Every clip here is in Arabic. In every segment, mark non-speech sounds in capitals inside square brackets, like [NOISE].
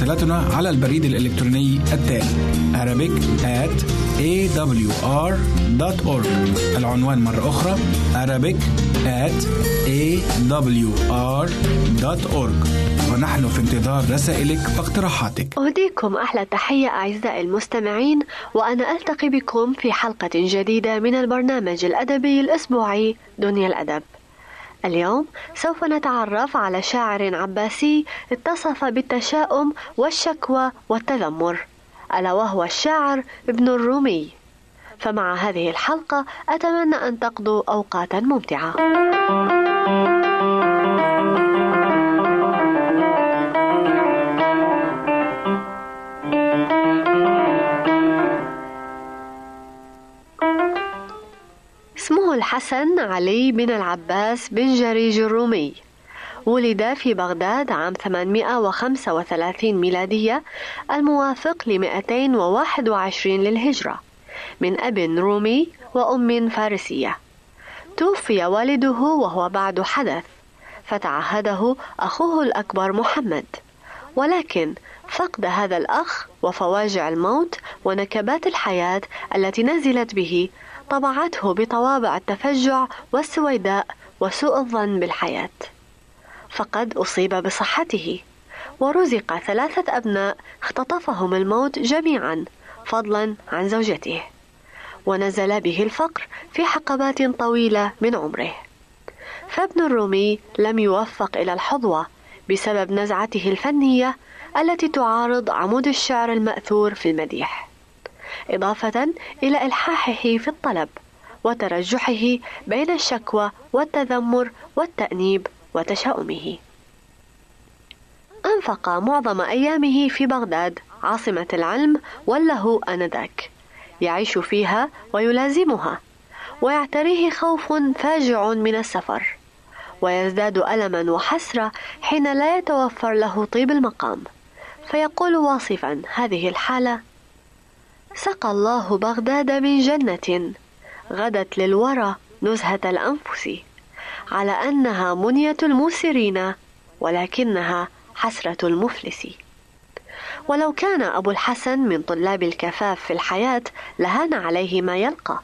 مراسلتنا على البريد الإلكتروني التالي Arabic at awr.org العنوان مرة أخرى Arabic at awr.org ونحن في انتظار رسائلك واقتراحاتك. أهديكم أحلى تحية أعزائي المستمعين وأنا ألتقي بكم في حلقة جديدة من البرنامج الأدبي الأسبوعي دنيا الأدب. اليوم سوف نتعرف على شاعر عباسي اتصف بالتشاؤم والشكوى والتذمر ألا وهو الشاعر ابن الرومي. فمع هذه الحلقة أتمنى أن تقضوا أوقاتا ممتعة. الحسن علي بن العباس بن جريج الرومي. ولد في بغداد عام 835 ميلادية الموافق ل 221 للهجرة من أب رومي وأم فارسية. توفي والده وهو بعد حدث فتعهده أخوه الأكبر محمد. ولكن فقد هذا الأخ وفواجع الموت ونكبات الحياة التي نزلت به طبعته بطوابع التفجع والسويداء وسوء الظن بالحياة. فقد أصيب بصحته ورزق ثلاثة أبناء اختطفهم الموت جميعا فضلا عن زوجته. ونزل به الفقر في حقبات طويلة من عمره. فابن الرومي لم يوفق إلى الحظوة بسبب نزعته الفنية التي تعارض عمود الشعر المأثور في المديح. إضافة إلى إلحاحه في الطلب وترجحه بين الشكوى والتذمر والتأنيب وتشاؤمه. أنفق معظم أيامه في بغداد عاصمة العلم وله آنذاك. يعيش فيها ويلازمها ويعتريه خوف فاجع من السفر ويزداد ألما وحسرة حين لا يتوفر له طيب المقام. فيقول واصفا هذه الحالة سقى الله بغداد من جنة. غدت للورى نزهة الأنفس. على أنها منية الموسرين ولكنها حسرة المفلس. ولو كان أبو الحسن من طلاب الكفاف في الحياة لهان عليه ما يلقى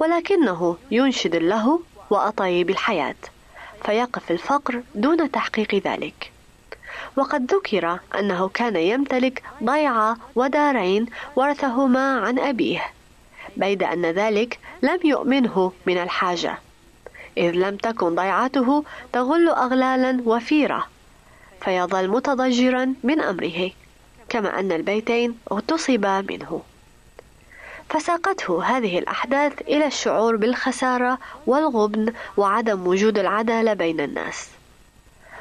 ولكنه ينشد له وأطيب الحياة فيقف الفقر دون تحقيق ذلك. وقد ذكر أنه كان يمتلك ضيعة ودارين ورثهما عن أبيه بيد أن ذلك لم يؤمنه من الحاجة إذ لم تكن ضيعته تغل أغلالا وفيرة فيظل متضجرا من أمره كما أن البيتين اغتصبا منه. فساقته هذه الأحداث إلى الشعور بالخسارة والغبن وعدم وجود العدالة بين الناس.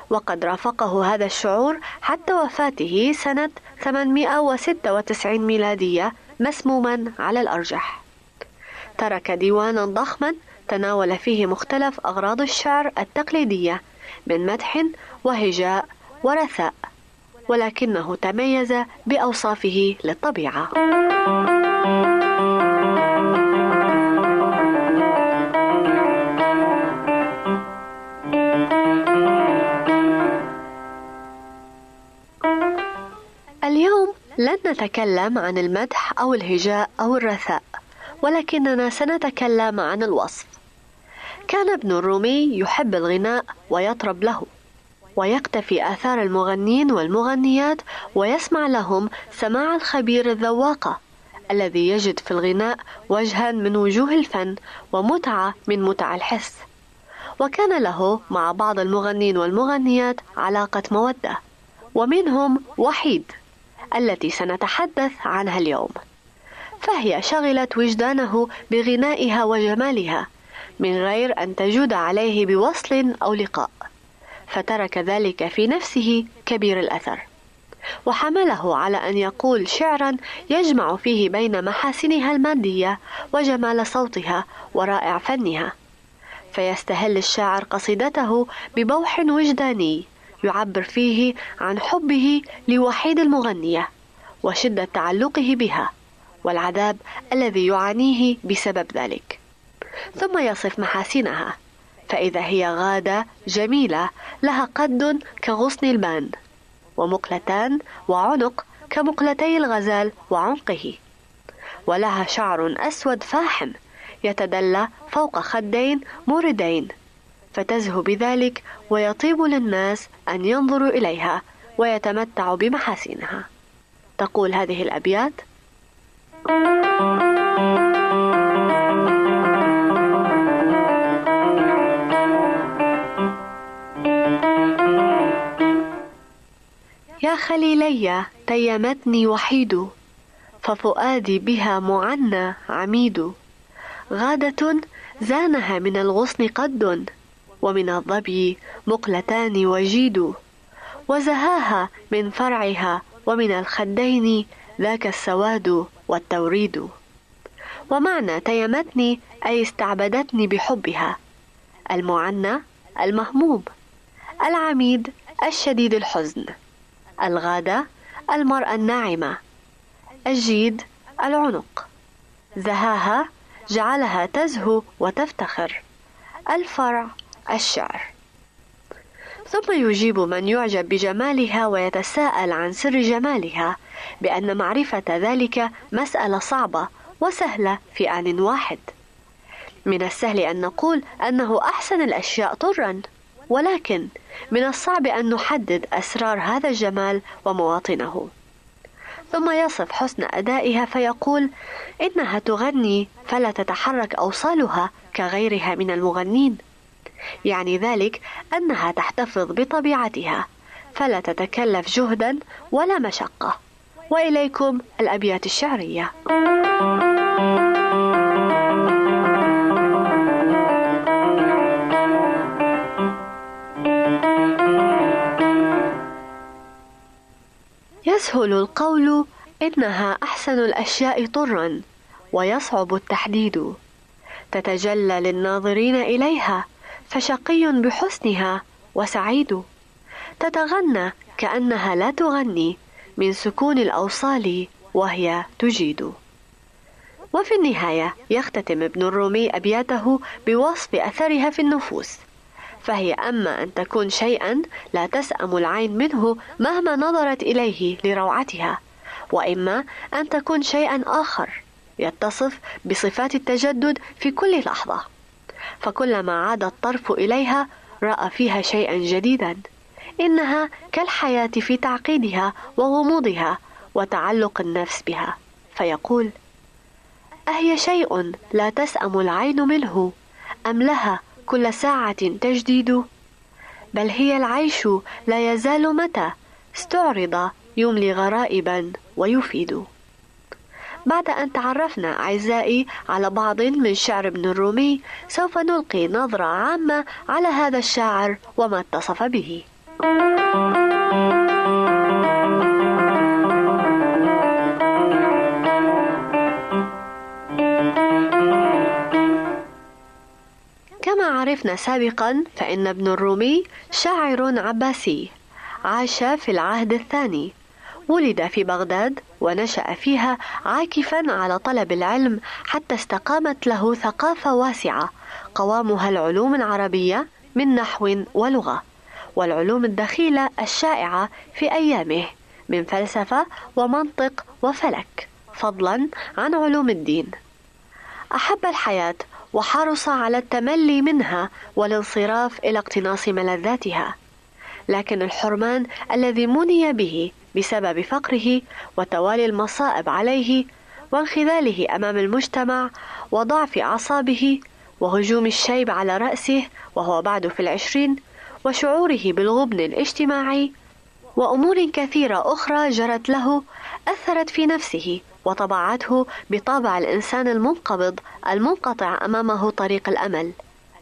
وقد رافقه هذا الشعور حتى وفاته سنة 896 ميلادية مسموما على الأرجح. ترك ديوانا ضخما تناول فيه مختلف أغراض الشعر التقليدية من مدح وهجاء ورثاء ولكنه تميز بأوصافه للطبيعة. اليوم لن نتكلم عن المدح أو الهجاء أو الرثاء ولكننا سنتكلم عن الوصف. كان ابن الرومي يحب الغناء ويطرب له ويقتفي آثار المغنين والمغنيات ويسمع لهم سماع الخبير الذواقة الذي يجد في الغناء وجها من وجوه الفن ومتعة من متع الحس. وكان له مع بعض المغنين والمغنيات علاقة مودة ومنهم وحيد. التي سنتحدث عنها اليوم. فهي شغلت وجدانه بغنائها وجمالها من غير أن تجود عليه بوصل أو لقاء. فترك ذلك في نفسه كبير الأثر. وحمله على أن يقول شعرا يجمع فيه بين محاسنها المادية وجمال صوتها ورائع فنها. فيستهل الشاعر قصيدته ببوح وجداني. يعبر فيه عن حبه لوحيد المغنية وشدة تعلقه بها والعذاب الذي يعانيه بسبب ذلك. ثم يصف محاسنها فإذا هي غادة جميلة لها قد كغصن البان ومقلتان وعنق كمقلتي الغزال وعنقه ولها شعر أسود فاحم يتدلى فوق خدين موردين. فتزهو بذلك ويطيب للناس أن ينظروا إليها ويتمتعوا بمحاسنها. تقول هذه الأبيات يا خليلي تيمتني وحيد ففؤادي بها معنى عميد. غادة زانها من الغصن قد ومن الظبي مقلتان وجيد وزهاها من فرعها ومن الخدين ذاك السواد والتوريد. ومعنى تيمتني أي استعبدتني بحبها المعنى المهموم العميد الشديد الحزن الغادة المرأة الناعمة الجيد العنق. زهاها جعلها تزهو وتفتخر الفرع الشعر ثم يجيب من يعجب بجمالها ويتساءل عن سر جمالها بأن معرفة ذلك مسألة صعبة وسهلة في آن واحد. من السهل أن نقول أنه أحسن الأشياء طرًا، ولكن من الصعب أن نحدد أسرار هذا الجمال ومواطنه. ثم يصف حسن أدائها فيقول: إنها تغني فلا تتحرك أوصالها كغيرها من المغنين. يعني ذلك أنها تحتفظ بطبيعتها. فلا تتكلف جهدا ولا مشقة. وإليكم الأبيات الشعرية. يسهل القول إنها أحسن الأشياء طرا ويصعب التحديد. تتجلى للناظرين إليها فشقي بحسنها وسعيد. تتغنى كأنها لا تغني من سكون الأوصال وهي تجيد. وفي النهاية يختتم ابن الرومي أبياته بوصف أثرها في النفوس. فهي أما أن تكون شيئا لا تسأم العين منه مهما نظرت إليه لروعتها وإما أن تكون شيئا آخر يتصف بصفات التجدد في كل لحظة. فكلما عاد الطرف إليها رأى فيها شيئا جديدا. إنها كالحياة في تعقيدها وغموضها وتعلق النفس بها. فيقول أهي شيء لا تسأم العين منه؟ أم لها كل ساعة تجديد؟ بل هي العيش لا يزال متى استعرض يملي غرائبا ويفيد. بعد أن تعرفنا أعزائي على بعض من شعر ابن الرومي سوف نلقي نظرة عامة على هذا الشاعر وما اتصف به. كما عرفنا سابقا فإن ابن الرومي شاعر عباسي عاش في العهد الثاني ولد في بغداد ونشأ فيها عاكفا على طلب العلم حتى استقامت له ثقافة واسعة قوامها العلوم العربية من نحو ولغة والعلوم الدخيلة الشائعة في أيامه من فلسفة ومنطق وفلك فضلا عن علوم الدين. أحب الحياة وحرص على التملي منها والانصراف إلى اقتناص ملذاتها لكن الحرمان الذي مني به بسبب فقره وتوالي المصائب عليه وانخذاله أمام المجتمع وضعف أعصابه وهجوم الشيب على رأسه وهو بعد في العشرين وشعوره بالغبن الاجتماعي وأمور كثيرة أخرى جرت له أثرت في نفسه وطبعته بطابع الإنسان المنقبض المنقطع أمامه طريق الأمل.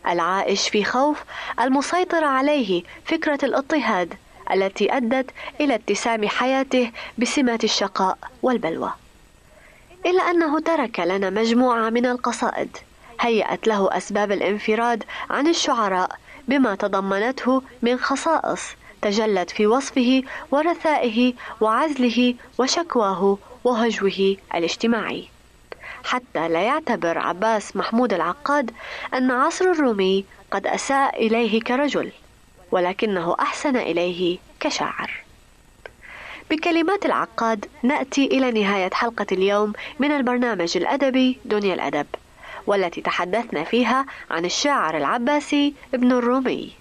العائش في خوف المسيطر عليه فكرة الاضطهاد. التي أدت إلى اتسام حياته بسمه الشقاء والبلوى. إلا أنه ترك لنا مجموعة من القصائد هيأت له أسباب الانفراد عن الشعراء بما تضمنته من خصائص تجلت في وصفه ورثائه وعزله وشكواه وهجوه الاجتماعي. حتى لا يعتبر عباس محمود العقاد أن عصر الرومي قد أساء إليه كرجل. ولكنه أحسن إليه كشاعر. بكلمات العقاد نأتي إلى نهاية حلقة اليوم من البرنامج الأدبي دنيا الأدب والتي تحدثنا فيها عن الشاعر العباسي ابن الرومي.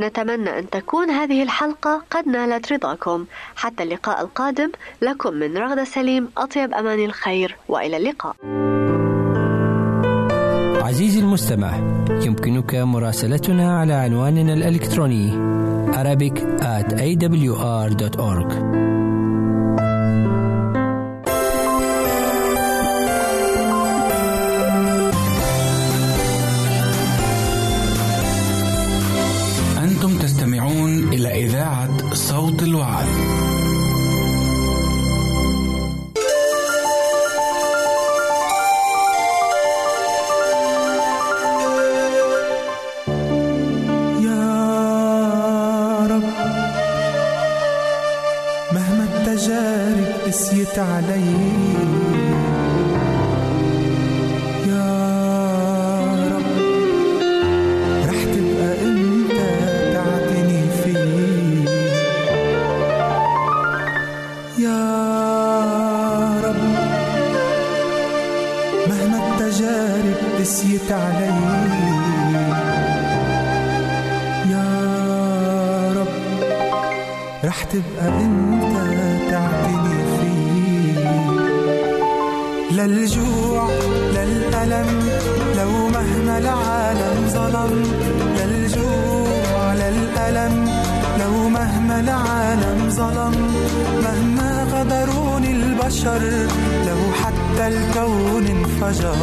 نتمنى أن تكون هذه الحلقة قد نالت رضاكم. حتى اللقاء القادم لكم من رغدة سليم أطيب أمان الخير وإلى اللقاء. عزيزي المستمع يمكنك مراسلتنا على عنواننا الإلكتروني Arabic at awr.org أنتم تستمعون إلى إذاعة صوت الوعد. مهما التجارب قسيت علي. يا رب رح تبقى انت تعتني للجوع للألم لو مهما العالم ظلم. للجوع للألم لو مهما العالم ظلم. مهما غدروني البشر لو حتى الكون انفجر.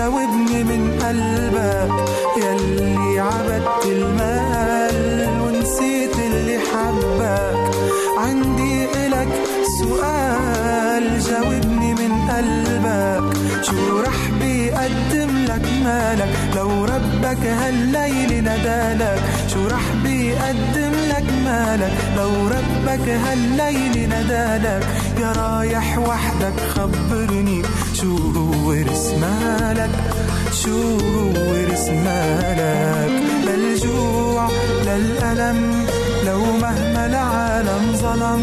جاوبني من قلبك يلي عبدت المال ونسيت اللي حبك. عندي إلك سؤال جاوبني من قلبك. شو رح بيقدم لك مالك؟ لو ربك هالليل ندالك شو رح بيقدم لك مالك؟ لو ربك هالليل ندالك رايح وحدك خبرني. شو هو رس مالك؟ شو هو رس مالك؟ للجوع للألم لو مهما العالم ظلم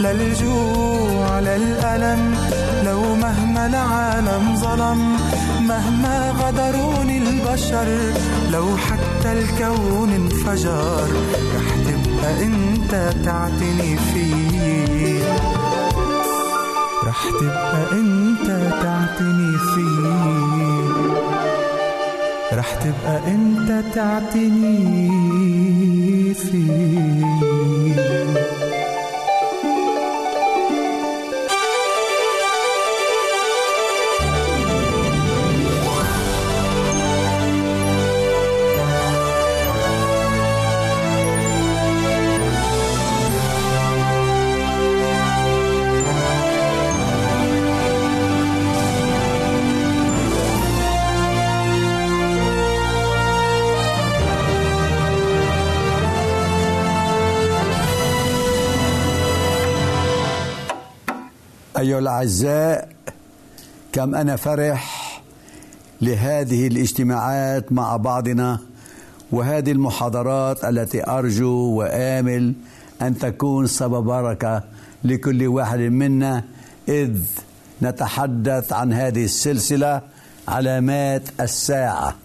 للجوع للألم لو مهما العالم ظلم مهما غدروني البشر لو حتى الكون انفجر رح تبقى أنت تعتني فيه. تعتني فيه رح تبقى أنت تعتني فيه. أيها الأعزاء كم أنا فرح لهذه الاجتماعات مع بعضنا وهذه المحاضرات التي أرجو وآمل أن تكون سبب بركة لكل واحد منا إذ نتحدث عن هذه السلسلة علامات الساعة.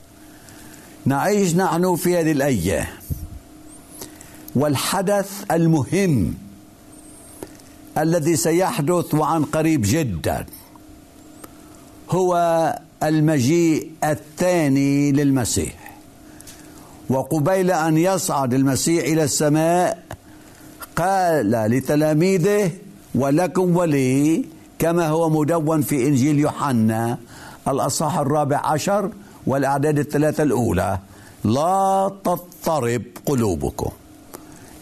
نعيش نحن في هذه الأيام والحدث المهم الذي سيحدث وعن قريب جدا. هو المجيء الثاني للمسيح. وقبيل أن يصعد المسيح إلى السماء قال لتلاميذه ولكم ولي كما هو مدون في إنجيل يوحنا الأصحاح الرابع عشر والأعداد الثلاثة الأولى. لا تضطرب قلوبكم.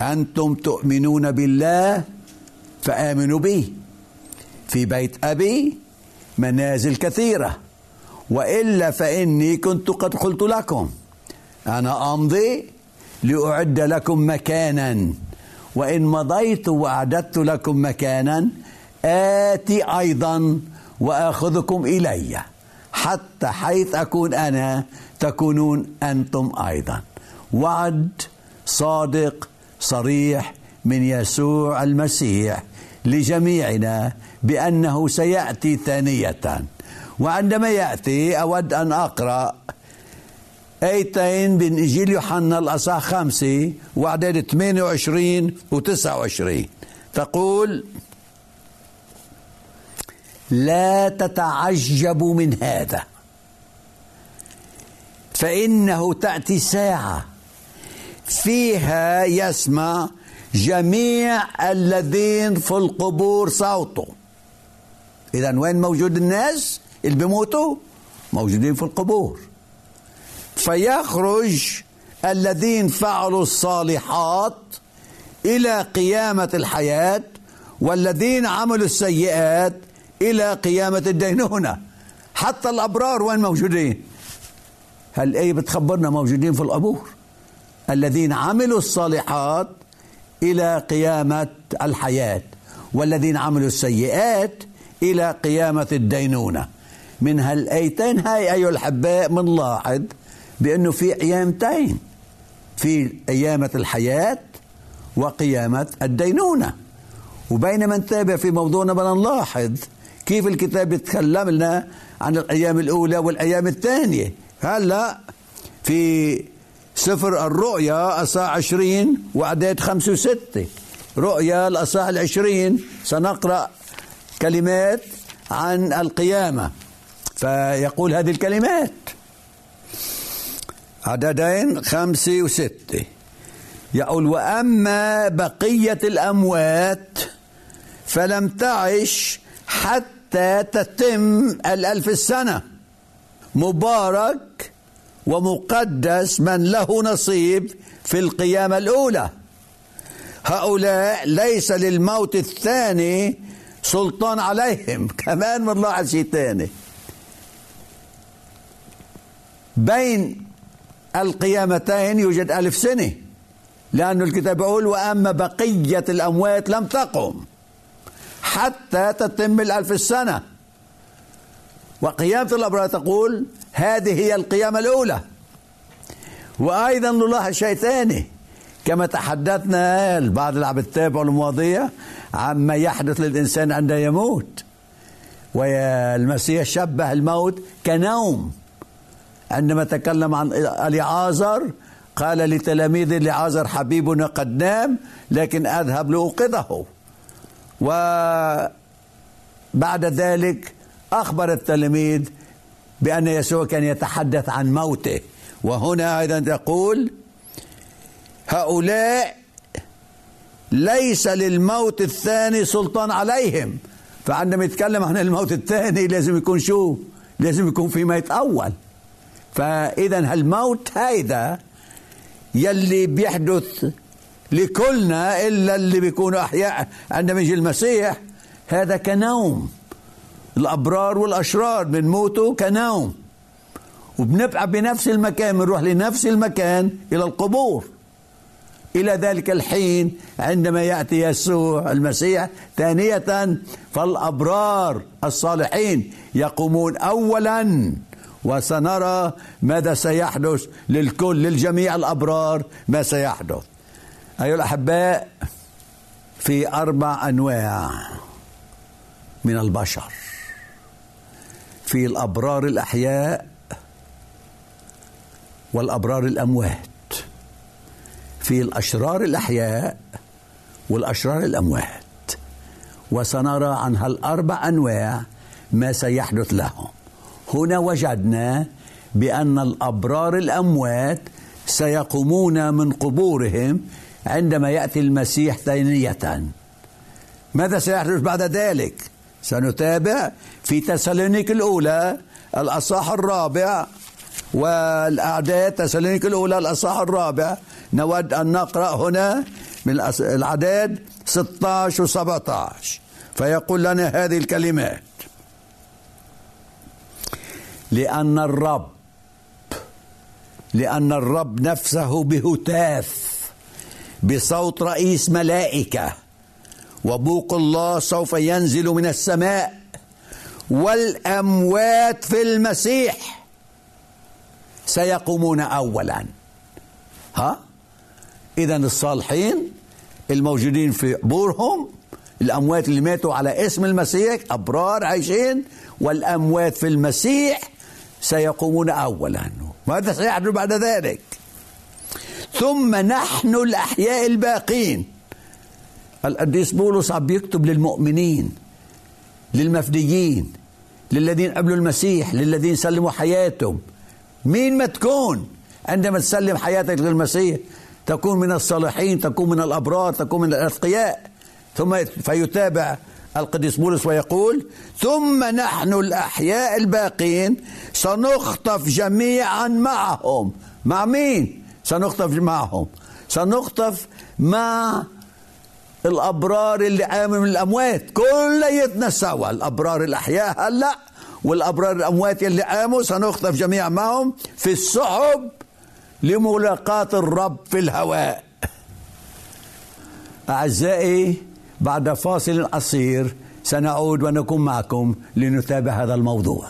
أنتم تؤمنون بالله فآمنوا بي. في بيت أبي منازل كثيرة. وإلا فإني كنت قد قلت لكم أنا أمضي لأعد لكم مكانا. وإن مضيت وأعددت لكم مكانا آتي أيضا وآخذكم إلي. حتى حيث أكون أنا تكونون أنتم أيضا. وعد صادق صريح من يسوع المسيح. لجميعنا بأنه سيأتي ثانية. وعندما يأتي أود أن أقرأ. أيتين من إنجيل يوحنا الأصحاح خمسة واعداد 28 و 29 تقول لا تتعجبوا من هذا. فإنه تأتي ساعة فيها يسمع جميع الذين في القبور صوته إذا وين موجود الناس اللي بيموتوا؟ موجودين في القبور. فيخرج الذين فعلوا الصالحات إلى قيامة الحياة والذين عملوا السيئات إلى قيامة الدينونة حتى الأبرار وين موجودين؟ هالآية بتخبرنا موجودين في القبور؟ الذين عملوا الصالحات إلى قيامة الحياة والذين عملوا السيئات إلى قيامة الدينونة. من هالأيتين هاي أيها الأحباء بنلاحظ بأنه في أيامتين في قيامة الحياة وقيامة الدينونة. وبينما نتابع في موضوعنا بدنا نلاحظ كيف الكتاب يتكلم لنا عن الأيام الأولى والأيام الثانية. هلأ في سفر الرؤيا أصاع عشرين وأعداد خمسة وستة. رؤيا الأصاع العشرين. سنقرأ كلمات عن القيامة. فيقول هذه الكلمات. عددين خمسة وستة. يقول وأما بقية الأموات فلم تعش حتى تتم الألف السنة. مبارك ومقدس من له نصيب في القيامة الأولى. هؤلاء ليس للموت الثاني سلطان عليهم. [LAUGHS] كمان بنلاحظ شيء ثاني بين القيامتين يوجد ألف سنة لأن الكتاب يقول وأما بقية الأموات لم تقم حتى تتم الألف السنة. وقيامة الأبرار تقول هذه هي القيامة الأولى. وأيضا نلاحظ شيء ثاني. كما تحدثنا بعض العم التابع الماضية عما يحدث للإنسان عندما يموت. والمسيح شبه الموت كنوم. عندما تكلم عن اليعازر قال لتلاميذ اليعازر حبيبنا قد نام لكن أذهب لأوقظه. وبعد ذلك أخبر التلاميذ بأن يسوع كان يتحدث عن موته. وهنا أيضا يقول هؤلاء ليس للموت الثاني سلطان عليهم. فعندما يتكلم عن الموت الثاني لازم يكون شو؟ لازم يكون في ميت اول فاذا هالموت هيدا يلي بيحدث لكلنا إلا اللي بيكونوا أحياء عندما يجي المسيح هذا كنوم. الأبرار والأشرار بنموتوا كنوم. وبنبقى بنفس المكان بنروح لنفس المكان إلى القبور. إلى ذلك الحين عندما يأتي يسوع المسيح ثانية فالأبرار الصالحين يقومون اولا وسنرى ماذا سيحدث للكل للجميع الأبرار ما سيحدث. أيها الأحباء في أربع أنواع من البشر. في الأبرار الأحياء والأبرار الأموات. في الأشرار الأحياء والأشرار الأموات. وسنرى عن هالاربع أنواع ما سيحدث لهم. هنا وجدنا بأن الأبرار الأموات سيقومون من قبورهم عندما يأتي المسيح ثانية. ماذا سيحدث بعد ذلك؟ سنتابع في تسالونيك الأولى الأصحاح الرابع والاعداد تسالونيك الأولى الأصحاح الرابع. نود أن نقرأ هنا من الأعداد 16 و 17 فيقول لنا هذه الكلمات. لأن الرب لأن الرب نفسه بهتاف بصوت رئيس ملائكة. وبوق الله سوف ينزل من السماء والأموات في المسيح. سيقومون أولا. ها؟ إذا الصالحين الموجودين في قبورهم الأموات اللي ماتوا على اسم المسيح أبرار عايشين والأموات في المسيح سيقومون اولا. ماذا سيحدث بعد ذلك؟ ثم نحن الأحياء الباقين. القديس بولس عم يكتب للمؤمنين للمفديين للذين قبلوا المسيح للذين سلموا حياتهم. مين ما تكون عندما تسلم حياتك للمسيح تكون من الصالحين تكون من الأبرار تكون من الأتقياء. ثم فيتابع القديس بولس ويقول ثم نحن الأحياء الباقين سنخطف جميعا معهم. مع مين سنخطف معهم؟ سنخطف مع الأبرار اللي قاموا من الأموات كليتنا سوا الأبرار الأحياء هلأ والأبرار الأموات اللي قاموا سنخطف جميعا معهم في السحب لملاقاة الرب في الهواء. أعزائي بعد فاصل قصير سنعود ونكون معكم لنتابع هذا الموضوع.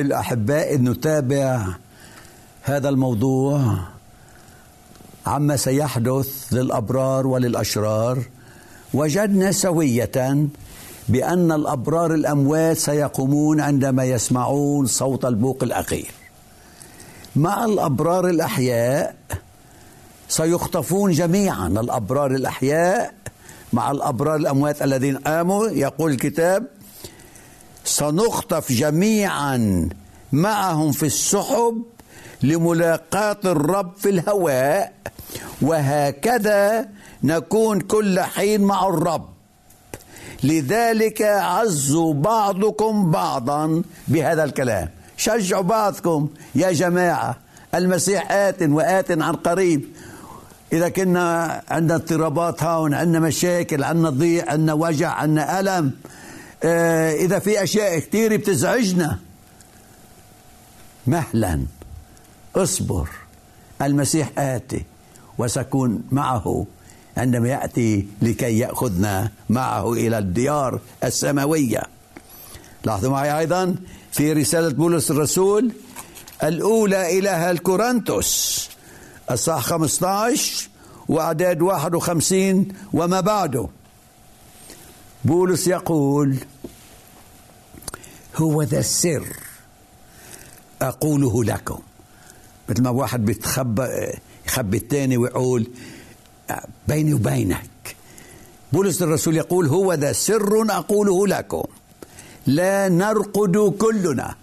الأحباء نتابع هذا الموضوع عما سيحدث للأبرار وللأشرار. وجدنا سوية بأن الأبرار الأموات سيقومون عندما يسمعون صوت البوق الأخير. مع الأبرار الأحياء سيخطفون جميعا الأبرار الأحياء. مع الأبرار الأموات الذين قاموا يقول الكتاب سنخطف جميعا معهم في السحب لملاقاة الرب في الهواء وهكذا نكون كل حين مع الرب. لذلك عزوا بعضكم بعضا بهذا الكلام. شجعوا بعضكم يا جماعة المسيح آت وآت عن قريب. إذا كنا عندنا اضطرابات هون عندنا مشاكل عندنا ضيق عندنا وجع عندنا ألم إذا في أشياء كثير بتزعجنا. مهلا. اصبر. المسيح آتي وسكون معه عندما يأتي لكي يأخذنا معه إلى الديار السماوية. لاحظوا معي أيضا في رسالة بولس الرسول الأولى إلى أهل كورنثوس الصح 15 وأعداد 51 وما بعده. بولس يقول هو ذا السر أقوله لكم. مثل ما واحد بيتخبى يخبي الثاني ويقول بيني وبينك. بولس الرسول يقول هو ذا سر أقوله لكم. لا نرقد كلنا.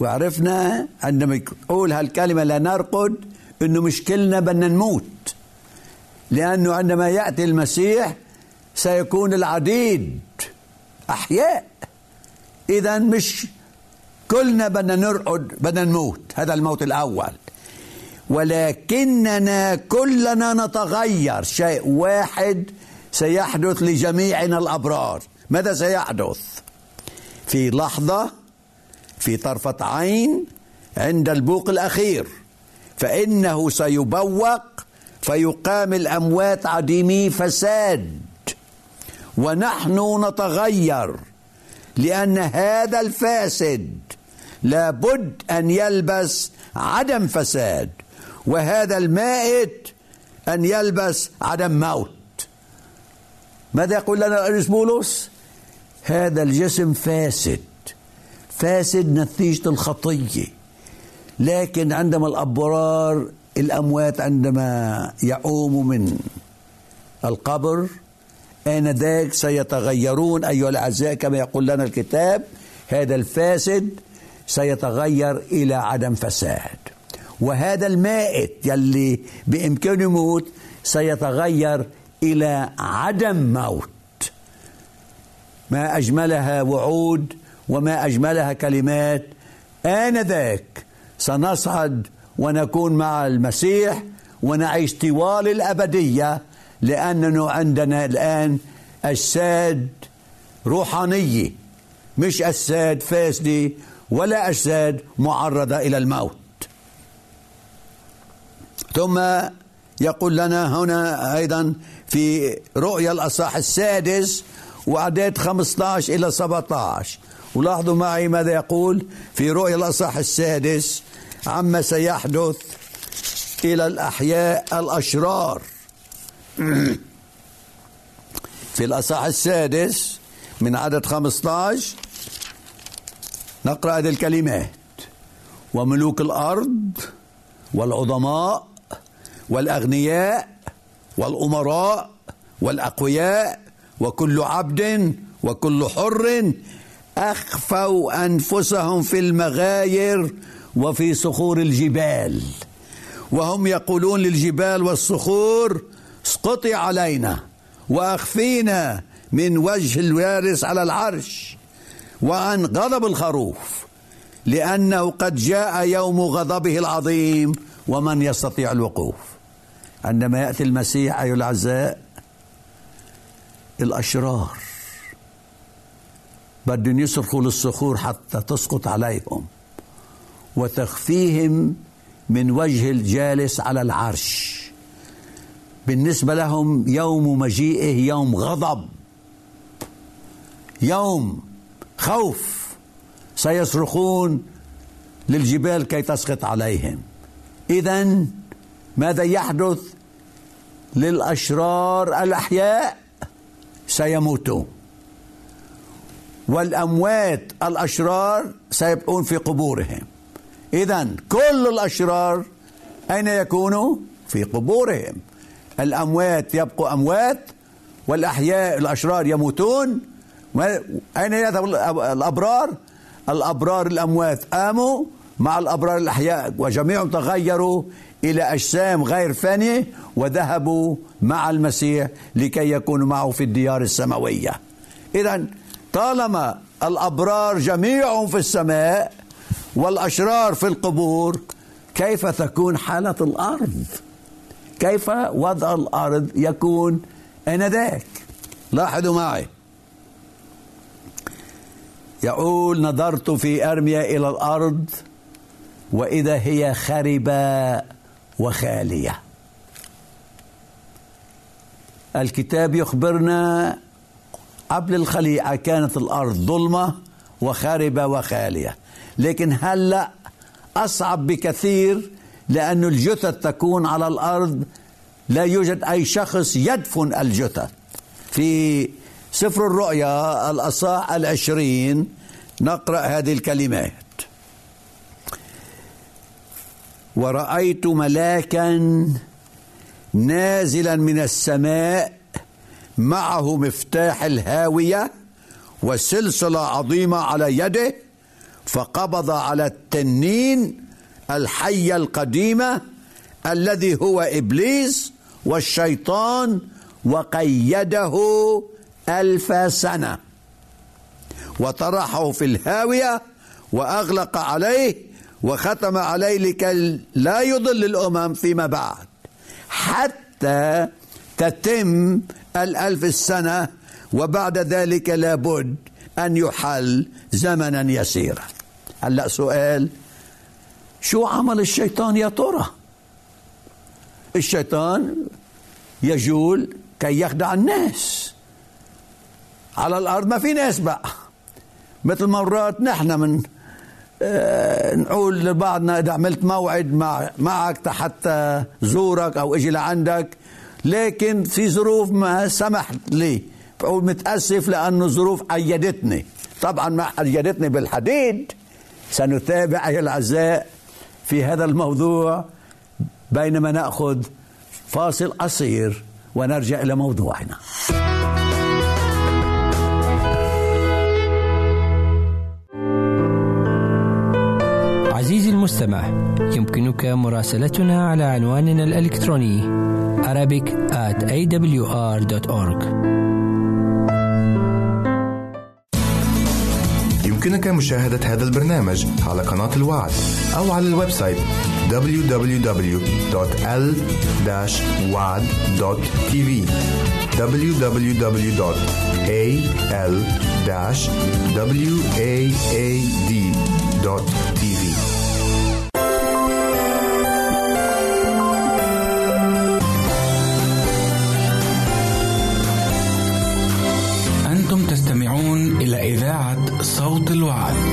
وعرفنا عندما يقول هالكلمة لا نرقد إنه مش كلنا بدنا نموت. لأنه عندما يأتي المسيح سيكون العديد أحياء. اذا مش كلنا بدنا نرقد بدنا نموت. هذا الموت الأول. ولكننا كلنا نتغير. شيء واحد سيحدث لجميعنا الأبرار. ماذا سيحدث؟ في لحظة في طرفة عين عند البوق الأخير. فإنه سيبوق فيقام الأموات عديمي فساد. ونحن نتغير. لأن هذا الفاسد لابد أن يلبس عدم فساد وهذا المائت أن يلبس عدم موت. ماذا يقول لنا الرئيس بولس هذا الجسم فاسد فاسد نتيجة الخطية. لكن عندما الأبرار الأموات عندما يقوموا من القبر آنذاك سيتغيرون أيها الأعزاء كما يقول لنا الكتاب هذا الفاسد سيتغير إلى عدم فساد. وهذا المائت يلي بإمكانه يموت سيتغير إلى عدم موت. ما أجملها وعود وما أجملها كلمات آنذاك سنصعد ونكون مع المسيح ونعيش طوال الأبدية لأننا عندنا الآن أجساد روحانية. مش أجساد فاسدة ولا أجساد معرضة إلى الموت. ثم يقول لنا هنا أيضا في رؤيا الأصح السادس وأعداد 15 إلى 17 ولاحظوا معي ماذا يقول في رؤيا الأصح السادس عما سيحدث إلى الأحياء الأشرار. في الأصح السادس من عدد 15 نقرأ هذه الكلمات. وملوك الأرض والعظماء والأغنياء والأمراء والأقوياء وكل عبد وكل حر أخفوا أنفسهم في المغاير وفي صخور الجبال. وهم يقولون للجبال والصخور اسقطي علينا واخفينا من وجه الوارث على العرش وعن غضب الخروف لأنه قد جاء يوم غضبه العظيم ومن يستطيع الوقوف. عندما يأتي المسيح أيها الأعزاء الأشرار بدهم يصرخوا للصخور حتى تسقط عليهم وتخفيهم من وجه الجالس على العرش. بالنسبة لهم يوم مجيئه يوم غضب. يوم خوف سيصرخون للجبال كي تسقط عليهم. إذا ماذا يحدث؟ للأشرار الأحياء سيموتون. والأموات الأشرار سيبقون في قبورهم. إذا كل الأشرار أين يكونوا؟ في قبورهم. الأموات يبقوا أموات والأحياء الأشرار يموتون. أين يذهب الأبرار؟ الأبرار الأموات قاموا مع الأبرار الأحياء وجميعهم تغيروا إلى أجسام غير فانية وذهبوا مع المسيح لكي يكونوا معه في الديار السماوية. إذا طالما الأبرار جميعهم في السماء والأشرار في القبور كيف تكون حالة الأرض؟ كيف وضع الأرض يكون آنذاك؟ لاحظوا معي. يقول نظرت في أرميا إلى الأرض وإذا هي خربة وخالية. الكتاب يخبرنا قبل الخليعة كانت الأرض ظلمة وخاربة وخالية. لكن هلأ أصعب بكثير لأن الجثث تكون على الأرض لا يوجد أي شخص يدفن الجثث في سفر الرؤيا الأصاح العشرين نقرأ هذه الكلمات. ورأيت ملاكا نازلا من السماء معه مفتاح الهاوية وسلسلة عظيمة على يده فقبض على التنين الحية القديمة الذي هو إبليس والشيطان وقيده ألف سنة. وطرحه في الهاوية وأغلق عليه وختم عليه لكي لا يضل الأمم فيما بعد. حتى تتم الألف السنة وبعد ذلك لابد أن يحل زمنا يسيرا. هلأ سؤال شو عمل الشيطان يا ترى الشيطان يجول كي يخدع الناس. على الأرض ما في ناس بقى. مثل مرات نحن من آه نقول لبعضنا إذا عملت موعد مع معك حتى زورك أو إجي لعندك. لكن في ظروف ما سمحت لي. بقول متأسف لأنه الظروف أيدتني. طبعا ما أيدتني بالحديد. سنتابع أيها الأعزاء في هذا الموضوع بينما نأخذ فاصل قصير ونرجع إلى موضوعنا. عزيزي المستمع يمكنك مراسلتنا على عنواننا الإلكتروني Arabic at awr.org يمكنك مشاهدة هذا البرنامج على قناة الوعد أو على ال web site www.l-wad.tv www.al-waad.tv صوت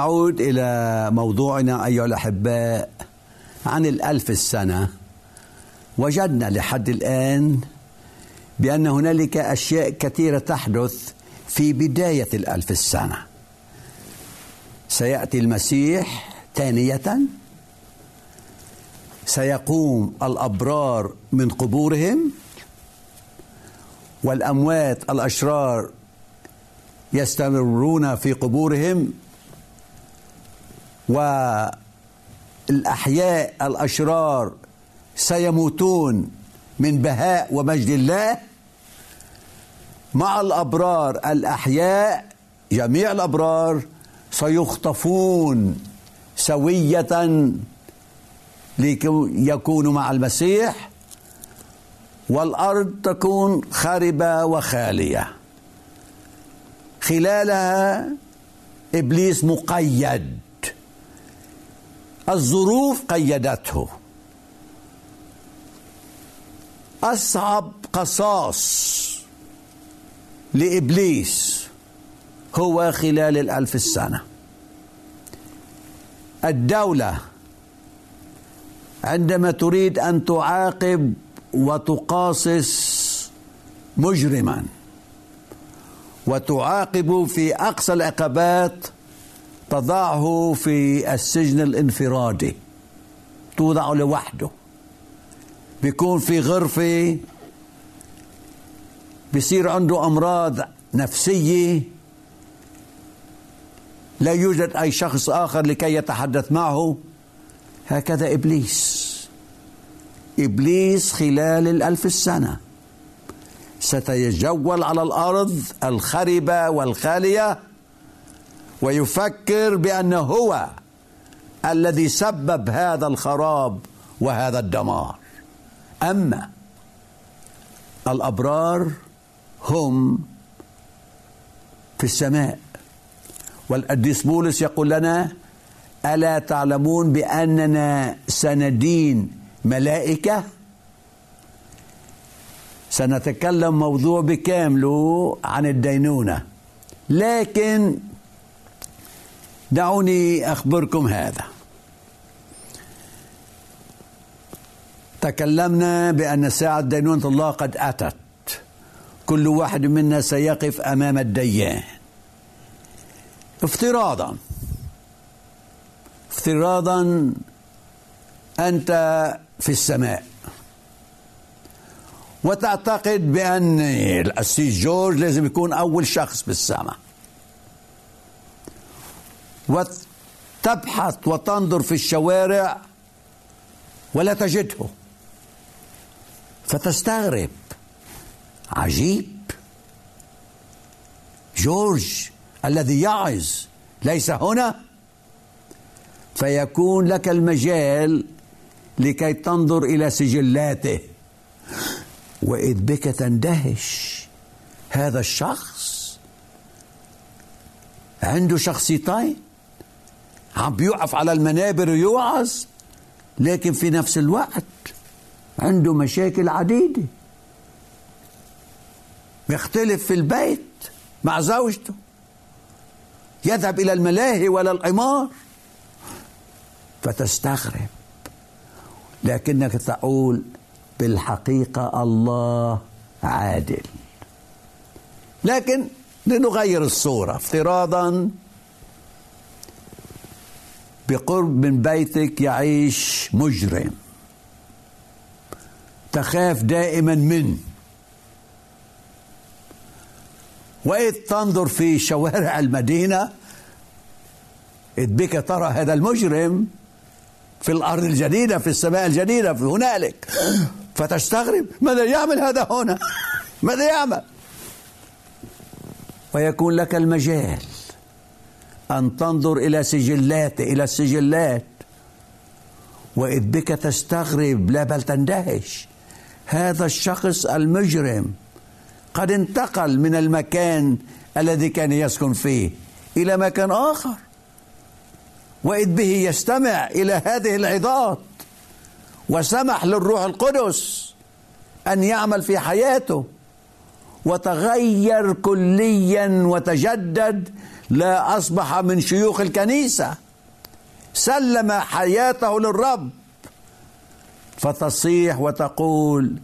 نعود إلى موضوعنا أيها الأحباء عن الألف السنة. وجدنا لحد الآن بأن هنالك أشياء كثيرة تحدث في بداية الألف السنة. سيأتي المسيح ثانية. سيقوم الأبرار من قبورهم والأموات الأشرار يستمرون في قبورهم والأحياء الأشرار سيموتون من بهاء ومجد الله. مع الأبرار الأحياء جميع الأبرار سيخطفون سوية ليكونوا مع المسيح والأرض تكون خاربة وخالية. خلالها إبليس مقيد. الظروف قيدته. أصعب قصاص لإبليس هو خلال الألف السنة. الدولة عندما تريد أن تعاقب وتقاصص مجرما وتعاقب في أقصى العقبات تضعه في السجن الانفرادي. توضعه لوحده. بيكون في غرفة. بيصير عنده أمراض نفسية. لا يوجد أي شخص آخر لكي يتحدث معه. هكذا إبليس. إبليس خلال الألف السنة. ستيجول على الأرض الخربة والخالية. ويفكر بأنه هو الذي سبب هذا الخراب وهذا الدمار. أما الأبرار هم في السماء. والقديس بولس يقول لنا ألا تعلمون بأننا سندين ملائكة؟ سنتكلم موضوع بكامله عن الدينونة. لكن دعوني أخبركم هذا. تكلمنا بأن ساعة دينونة الله قد أتت. كل واحد منا سيقف أمام الديان. افتراضا. افتراضا أنت في السماء. وتعتقد بأن الأسيس جورج لازم يكون أول شخص بالسماء وتبحث وتنظر في الشوارع ولا تجده. فتستغرب. عجيب. جورج الذي يعظ ليس هنا. فيكون لك المجال لكي تنظر إلى سجلاته. وإذ بك تندهش هذا الشخص. عنده شخصيتين. عم بيوقف على المنابر ويوعظ. لكن في نفس الوقت عنده مشاكل عديدة. يختلف في البيت مع زوجته. يذهب إلى الملاهي ولا القمار. فتستغرب. لكنك تقول بالحقيقة الله عادل. لكن لنغير الصورة افتراضا بقرب من بيتك يعيش مجرم. تخاف دائما منه وإذ تنظر في شوارع المدينة إذ بك ترى هذا المجرم في الأرض الجديدة في السماء الجديدة في هنالك. فتستغرب ماذا يعمل هذا هنا؟ ماذا يعمل؟ ويكون لك المجال. أن تنظر إلى سجلاته إلى السجلات. وإذ بك تستغرب لا بل تندهش. هذا الشخص المجرم قد انتقل من المكان الذي كان يسكن فيه إلى مكان آخر. وإذ به يستمع إلى هذه العظات. وسمح للروح القدس أن يعمل في حياته. وتغير كليا وتجدد لا أصبح من شيوخ الكنيسة. سلم حياته للرب. فتصيح وتقول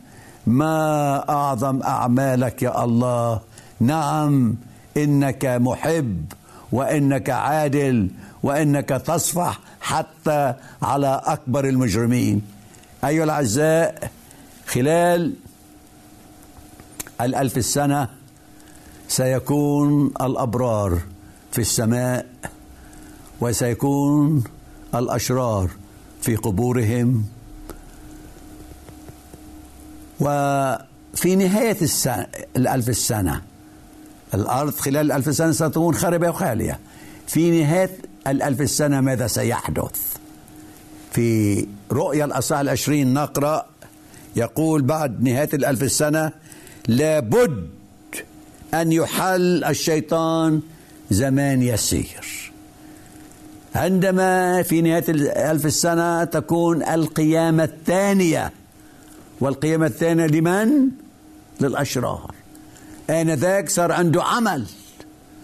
ما أعظم أعمالك يا الله؟ نعم إنك محب وإنك عادل وإنك تصفح حتى على أكبر المجرمين. أيها الأعزاء خلال الألف السنة سيكون الأبرار في السماء وسيكون الأشرار في قبورهم. وفي نهاية السنة الألف السنة الأرض خلال الألف سنة ستكون خاربة وخالية. في نهاية الألف السنة ماذا سيحدث؟ في رؤيا الأصحاح العشرين نقرأ يقول بعد نهاية الألف السنة لابد أن يحل الشيطان زمان يسير. عندما في نهاية الألف السنة تكون القيامة الثانية. والقيامة الثانية لمن؟ للأشرار. آنذاك صار عنده عمل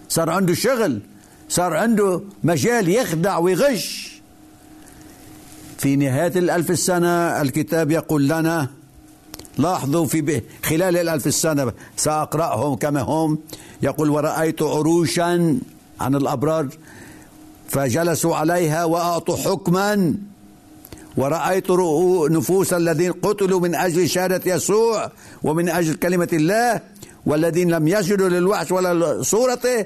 صار عنده شغل صار عنده مجال يخدع ويغش. في نهاية الألف السنة الكتاب يقول لنا لاحظوا في خلال الألف السنة سأقرأهم كما هم. يقول ورأيت عروشا عن الأبرار فجلسوا عليها وأعطوا حكما. ورأيت نفوس الذين قتلوا من أجل شهادة يسوع ومن أجل كلمة الله والذين لم يسجدوا للوحش ولا صورته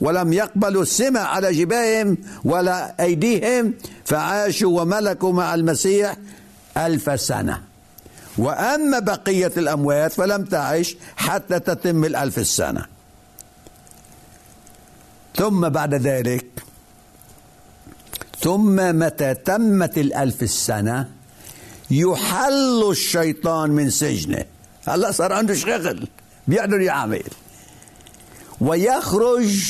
ولم يقبلوا السمع على جباههم ولا أيديهم فعاشوا وملكوا مع المسيح ألف سنة. وأما بقية الأموات فلم تعش حتى تتم الألف السنة. ثم بعد ذلك ثم متى تمت الألف السنة يحل الشيطان من سجنه. هلا صار عنده شغل بيقدر يعمل. ويخرج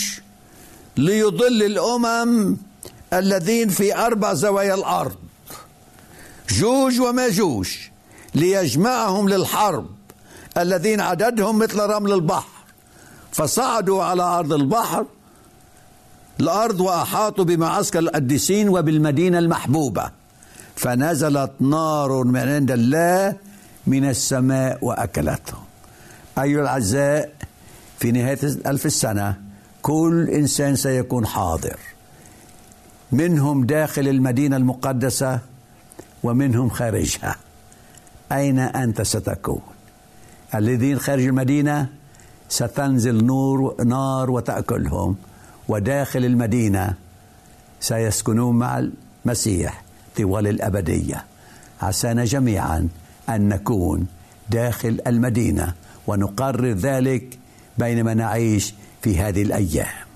ليضل الأمم الذين في أربع زوايا الأرض. جوج وماجوج ليجمعهم للحرب الذين عددهم مثل رمل البحر. فصعدوا على أرض البحر الأرض وأحاطوا بمعسكر القديسين وبالمدينة المحبوبة. فنزلت نار من عند الله من السماء وأكلتهم. أيها الأعزاء في نهاية ألف السنة كل إنسان سيكون حاضر. منهم داخل المدينة المقدسة ومنهم خارجها. أين أنت ستكون؟ الذين خارج المدينة ستنزل نور نار وتأكلهم وداخل المدينة سيسكنون مع المسيح طوال الأبدية. عسانا جميعا أن نكون داخل المدينة ونقرر ذلك بينما نعيش في هذه الأيام.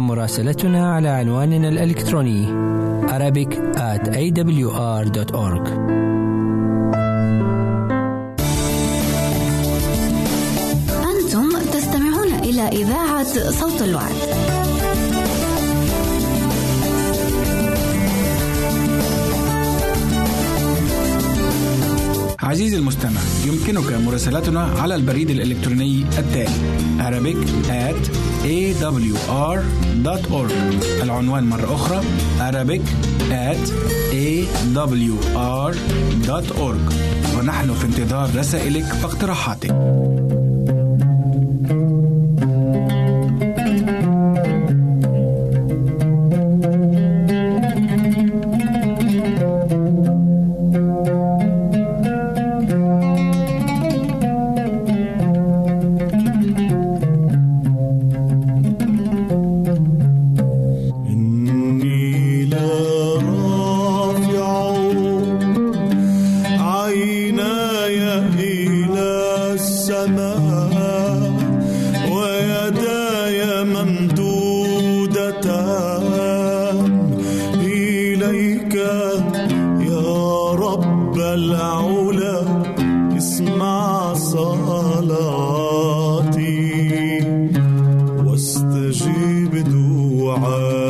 مراسلتنا على عنواننا الإلكتروني Arabic at awr.org أنتم تستمعون إلى إذاعة صوت الوعد. عزيزي المستمع يمكنك مراسلتنا على البريد الإلكتروني التالي Arabic at awr.org العنوان مرة أخرى Arabic at awr.org ونحن في انتظار رسائلك واقتراحاتك. واستجيب دعائي